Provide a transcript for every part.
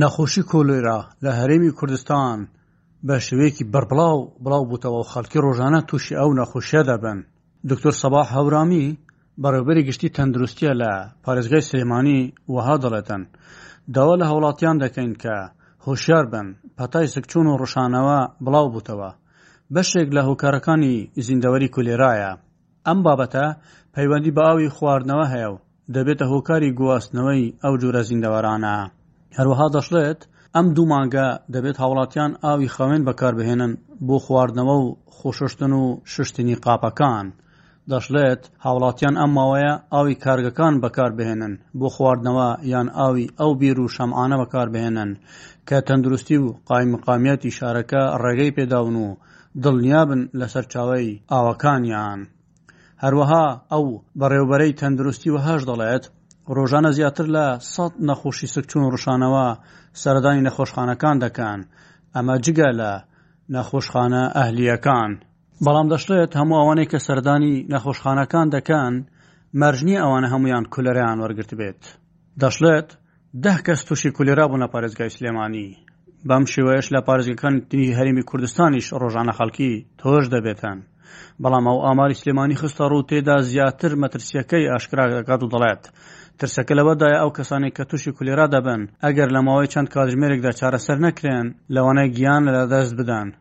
نەخۆشی کۆلێرا لە هەرێمی کوردستان بە شێوەیەکی بەربڵاو بڵاوبووتەوە و خەڵکی ڕۆژانە تووشی ئەو نەخۆشیە دەبن دکتۆر سەباح هەورامی بەڕێوبەری گشتی تەندروستیە لە پارێزگای سلێمانی وەها دەڵێتن داوا لە هاوڵاتیان دەکەین کە هۆشیار بن پەتای سکچوون و ڕشانەوە بڵاوبووتەوە بەشێک لە هۆکارەکانی زیندەوەری کولێرایە. ئەم بابەتە پەیوەندی بە ئاوی خواردنەوە هەیە و دەبێتە هۆکاری گواستنەوەی ئەو جۆرە زیندەوەرانە. هەروەها دەشڵێت، ئەم دوو مانگە دەبێت هاوڵاتیان ئاوی خەوێن بەکاربهێنن بۆ خواردنەوە و خۆششتن و ششتنی قاپەکان. دەشڵێت، هاوڵاتیان ئەم ماوەیە ئاوی کارگەکان بەکاربهێنن بۆ خواردنەوە یان ئاوی ئەو بیر و شەمعانە بەکاربهێنن کە تەندروستی و قایمقامیەتی شارەکە ڕێگەی پێداون و دڵنیابن لە سەرچاوەی ئاوەکانیان. هەروەها ئەو بەڕێوبەرەی تەندروستی وهش دەڵێت، ڕۆژانە زیاتر لە سەد نەخۆشی سکچوون ڕشانەوە سەردانی نەخۆشخانەکان دەکەن، ئەمە جگە لە نەخۆشخانە ئەهلییەکان. بەڵام دەشڵێت هەموو ئەوانەی کە سەردانی نەخۆشخانەکان دەکەن مەرجنی ئەوانە هەمویان کولەرەیان وەرگرت بێت دەشڵێت دە کەس تووشی کولێرا بوون لە پارێزگای سلێمانی بەم شێوەیەش لە پارێزگەکان دنی هەرمی کوردستانیش ڕۆژانە خەڵکی تۆش دەبێتن بەڵام ئەو ئاماری سلێمانی خستە ڕوو تێدا زیاتر مەترسیەکەی ئاشکرا دەکات و دەڵێت ترسەکە لەوەدایە ئەو کەسانێک کە تووشی کولێرا دەبن ئەگەر لە ماوەی چەند کاتژمێرێکدا چارەسەر نەکرێن لەوانەیە گیان لە دەست بدەن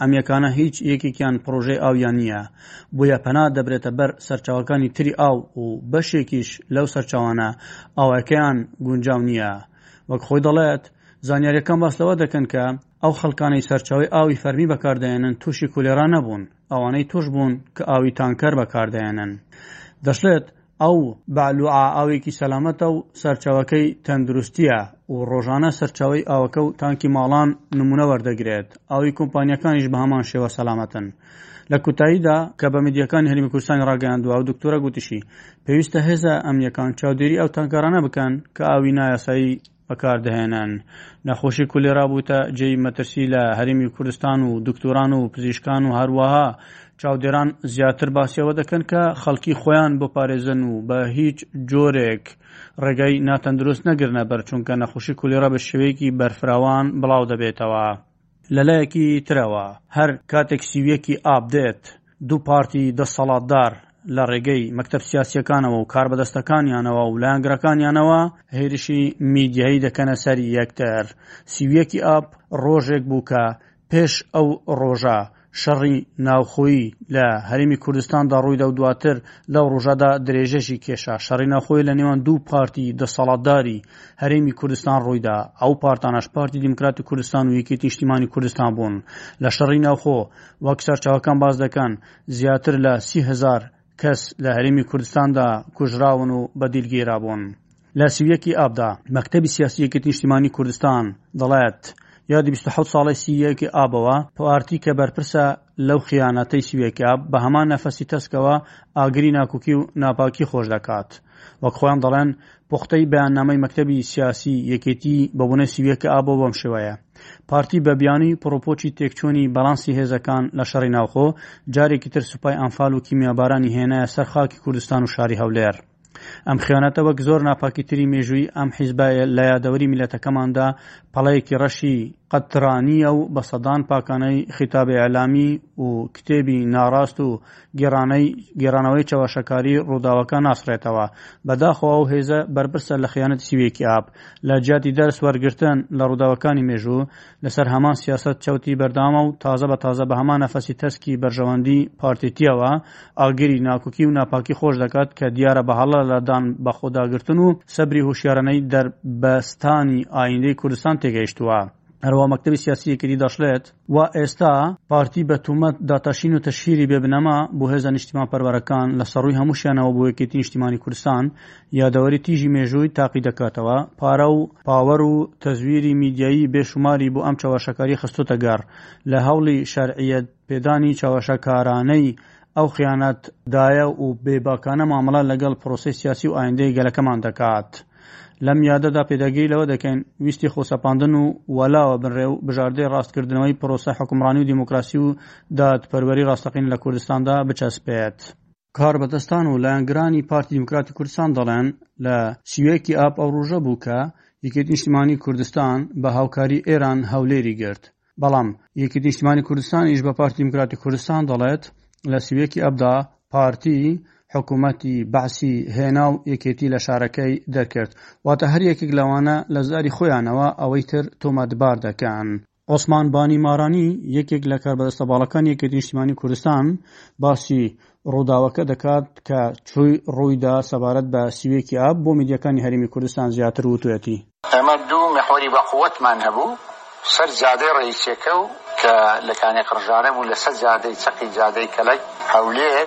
ئەم یەکانە هیچ یەکێکیان پڕۆژەی ئاویان نییە، بۆیە پەنا دەبرێتە بەر سەرچاوەکانی تری ئاو و بەشێکیش لەو سەرچاوانە ئاوەکەیان گونجاو نییە. وەک خۆی دەڵێت، زانیارییەکان باس لەوە دەکەن کە ئەو خەڵکانەی سەرچاوەی ئاوی فەرمی بەکاردەهێنن تووشی کولێرا نەبوون، ئەوانەی تووشبوون کە ئاوی تانکەر بەکاردەهێنن. دەشڵێت، ئەو بەعلوعا ئاوێکی سەلامەتە و سەرچاوەکەی تەندروستییە و ڕۆژانە سەرچاوەی ئاوەکە و تانکی ماڵان نمونە وەردەگرێت، ئاوی کۆمپانیاکانیش بە هەمان شێوە سەلامەتن. لە کوتاییدا کە بە میدیاکانی هەرێمی کوردستانی ڕاگەیاندووە ئەو دکتۆرە گوتیشی، پێویستە هێزە ئەمنییەکان چاودێری ئەو تانکەرانە بکەن کە ئاوی نایاسایی بەکاردەهێنن. نەخۆشی کولێرا بووتە جێی مەترسی لە هەرێمی کوردستان و دکتۆران و پزیشکان و هەروەها چاودێران زیاتر باسیەوە دەکەن کە خەڵکی خۆیان بپارێزن و بە هیچ جۆرێک ڕێگای ناتەندروست نەگرنە بەر چونکە نەخۆشی کولێرا بە شێوەیەکی بەرفراوان بڵاو دەبێتەوە. لەلایەکی ترەوە، هەر کاتێک سی و یەک ی ئاب دێت، دوو پارتی دەستەڵاتدار لە ڕێگەی مەکتەب سیاسییەکانەوە و کاربەدەستەکانیانەوە و لایەنگرەکانیانەوە هێرشی میدیایی دەکەنە سەر یەکتر. سی و یەک ی ئاب ڕۆژێک بوو کە پێش ئەو ڕۆژە، شەڕی ناوخۆیی لە هەرێمی کوردستاندا ڕوویدا و دواتر لەو ڕۆژەدا درێژەشی کێشا شەڕی ناوخۆی لە نێوان دوو پارتی دەسەڵاتداری هەرێمی کوردستان ڕوویدا ئەو پارتانەش پارتی دیموکراتی کوردستان و یەکێتی نیشتیمانی کوردستان بوون لە شەڕی ناوخۆ وەک سەرچاوەکان باس دەکەن زیاتر لە سی هزار کەس لە هەرێمی کوردستاندا کوژراون و بەدیلگیرابوون. لە سی و یەک ی ئابدا، مەکتەبی سیاسی یەکێتی نیشتیمانی کوردستان دەڵێت، یادی بیست و حەوت ساڵەی سی و یەک ی ئابەوە، پارتی کە بەرپرسە لەو خیانەتەی سی و یەک ی ئاب، بە هەمان نەفەسی تەسکەوە ئاگری ناکۆکی و ناپاکی خۆش دەکات. وەک خۆیان دەڵێن، پوختەی بەیاننامەی مەکتەبی سیاسی یەکێتی بە بۆنەی سی و یەک ی ئابەوە بەم شێوەیە، پارتی بە بیانووی پڕوپۆچی تێکچوونی بەڵانسی هێزەکان لە شەڕی ناوخۆ، جارێکی تر سوپای ئەنفال و کیمیابارانی هێنایە سەر خاکی کوردستان و شاری هەولێر. ئەم خیانەتە وەک زۆر ناپاکی تری مێژووی ئەم حیزبە لە یادەوەری میلەتەکەماندا پەڵەیەکی ڕەشی قەترانیە و بە سەدان پاکانەی خیتابی ئەلامی و کتێبی ناڕاست و گێرانەی گێرانەوەی چەواشەکاری ڕووداوەکە ناسڕێتەوە بەداخەوە و هێزە بەرپرسە لە خیانەت سیوێکی ئاپ لە جیاتی دەرس وەرگتن لە ڕووداوەکانی مێژوو لەسەر هەمان سیاسەت چەوتی بەردەوامە و تازە بە تازە بە هەمان نەفەسی تەسکی بەرژەوەندی پارتیتیەوە ئاگری ناکوکی و ناپاکی خۆش دەکات کە دیارە بە هەڵە لە دان بە خۆداگرتن و سەبری هوشیارانەی دەربەستانی ئایندەی کوردستان تێگەیشتووە. هەروا مەکتەبی سیاسی یەکێتی دەشڵێت و ئێستا پارتی بە تومەت داتاشین و تەشهیری بێ بنەما بۆ هێزە نیشتیمان پەروەرەکان لە سەڕووی هەمووشیانەوە بۆ یەکێتی نیشتیمانی کوردستان یادەوەری تیژی مێژووی تاقی دەکاتەوە، پارە و پاوەر و تەزویری میدیایی بێ شوماری بۆ ئەم چەواشەکارییە خستۆتە گەڕ، لە هەوڵی شەرعییەت پێدانی چەواشەکارانەی ئەو خیانەت دایە و بێ باکانە مامەڵە لەگەڵ پرۆسەی سیاسی و ئایندەی گەلەکەمان دەکات. لەم یادەدا پێداگیری لەوە دەکەین، ویستی خۆسەپاندن و وەلاوە بنرێو بژاردەی ڕاستکردنەوەی پرۆسە حوکمڕانی و دیموکراسی و دادپەروەری ڕاستەقینە لە کوردستاندا بچەسپێت. کاربەدەستان و لایەنگرانی پارتی دیموکراتی کوردستان دەڵێن لە سیوەیەکی ئاب ئەو ڕۆژە بوو کە یەکێتی نیشتیمانی کوردستان بە هاوکاری ئێران هەولێری گرت بەڵام یەکێتی نیشتیمانی کوردستانیش بە پارتی دیموکراتی کوردستان دەڵێت لە سیوەیەکی ئەبدا پارتی حکوومەتی بەعسی هێنا و یەکێتی لە شارەکەی دەرکرد واتە هەر یەکێک لەوانە لە زاری خۆیانەوە ئەوەی تر تۆمەتبار دەکەن عوسمان بانی مارانی یەکێک لە کاربەدەستە باڵەکانی یەکێتی نیشتیمانی کوردستان باسی ڕووداوەکە دەکات کە چوی ڕوویدا سەبارەت بە سیوێکی ئاب بۆ میدیەکانی هەرێمی کوردستان زیاتر وتوێتی ئێمە دوو مەحوەری بەقوەتمان هەبوو سەر جادەی ڕەیسێکەو کە لە کانێ قرژانە بوو لەسەر جادەی چەقی جادەی کەلەک هەولێر،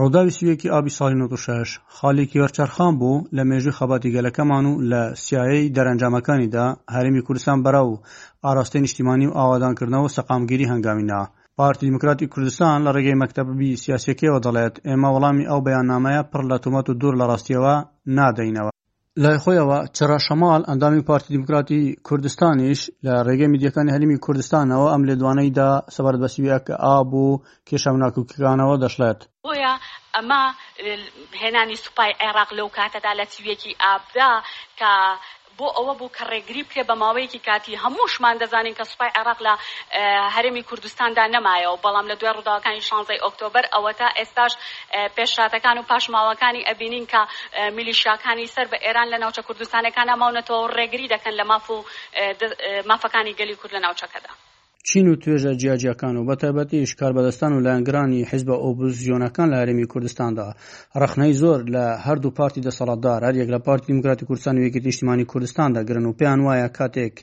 ڕووداوی سی و یەکی ئابی ساڵی نۆ سەد و شەش، خاڵێکی وەرچەرخان بوو لە مێژووی خەباتی گەلەکەمان و لە سایەی دەرەنجامەکانیدا هەرێمی کوردستان بەرەو ئاراستەی نیشتیمانی و ئاوادانکردنەوە و سەقامگیری هەنگاوی نا. پارتی دیموکراتی کوردستان لە ڕێگەی مەکتەبە سیاسییەکەیەوە دەڵێت، ئێمە وەڵامی ئەو بەیاننامەیە پڕ لە تۆمەت و دوور لە ڕاستییەوە نادەینەوە. لای خۆیەوە چرا شەماڵ ئەندامی پارتی دیموکراتی کوردستانیش لە ڕێگەی میدیەکانی هەرمی کوردستانەوە ئەم لێدوانەیدا سەبارەت بە سیویە کە ئاب و کێشە و ناکوکیەکانەوە دەشڵێت بۆیە ئەمە هێنانی سوپای عێراق لەو کاتەدا لە سیویەکی ئابدا کە بۆ ئەوە بوو کە ڕێگری بکرێت بە ماوەیەکی کاتی هەمووشمان دەزانین کە سوپای عێراق لە هەرێمی کوردستاندا نەمایەوە بەڵام لە دوای ڕووداوەکانی شانزەی ئۆکتۆبەر ئەوەتا ئێستاش پێشهاتەکان و پاشماوەکانی ئەبینین کە میلیشیاکانی سەر بە ئێران لە ناوچە کوردستانێکانا ماونەتەوە و ڕێگری دەکەن لە ماف و مافەکانی گەلی کورد لە ناوچەکەدا. چین و توێژە جیاجیاکان و بەتایبەتیش کاربەدەستان و لایەنگرانی حیزبە ئۆپزسیۆنەکان لە هەرێمی کوردستاندا ڕەخنەی زۆر لە هەردوو پارتی دەسەڵاتدار، هەریەک لە پارتی دیموکراتی کوردستان و یەکێتی نیشتیمانی کوردستان دەگرن و پێیان وایە کاتێک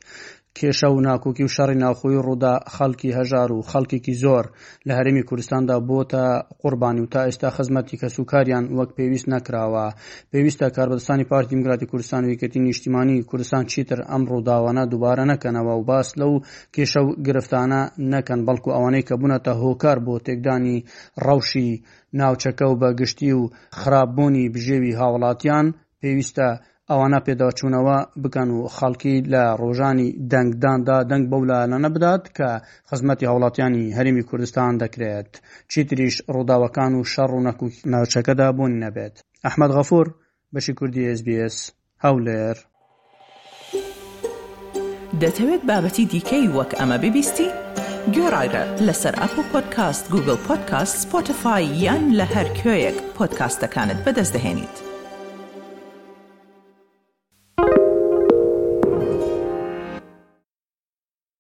کێشە و ناکۆکی و شەڕی ناوخۆیی ڕوودا، خەڵکی هەژار و خەڵکێکی زۆر لە هەرێمی کوردستاندا بۆتە قوربانی و تا ئێستا خزمەتی کەسوکاریان وەک پێویست نەکراوە. پێویستە کاربەدەستانی پارتی دیموکراتی کوردستان و یەکێتی نیشتیمانی کوردستان چیتر ئەم ڕووداوانە دووبارە نەکەنەوە و باس لەو کێشە و گرفتانە نەکەن بەڵکو ئەوانەی کە بوونەتە هۆکار بۆ تێکدانی ڕەوشی ناوچەکە و بە گشتی و خراپبوونی بژێوی هاوڵاتیان پێویستە ئەوانە پێداچوونەوە بکەن و خەڵکی لە ڕۆژانی دەنگداندا دەنگ بەو لایەنانە بدات کە خزمەتی هاوڵاتیانی هەرێمی کوردستان دەکرێت چیتریش ڕووداوەکان و شەڕ و نەکوک ناوچەکەدا بوونی نەبێت ئەحمەد غەفور بەشی کوردی SسBS هەولێر. دەتەوێت بابەتی دیکەی وەک ئەمە ببیستی؟ گۆرایرە لەسەر ئەپڵ پۆدکاست، گووگڵ پۆدکاست، سپۆتفای یان لە هەر کوێیەک پۆدکاستەکانت بەدەست دەهێنیت.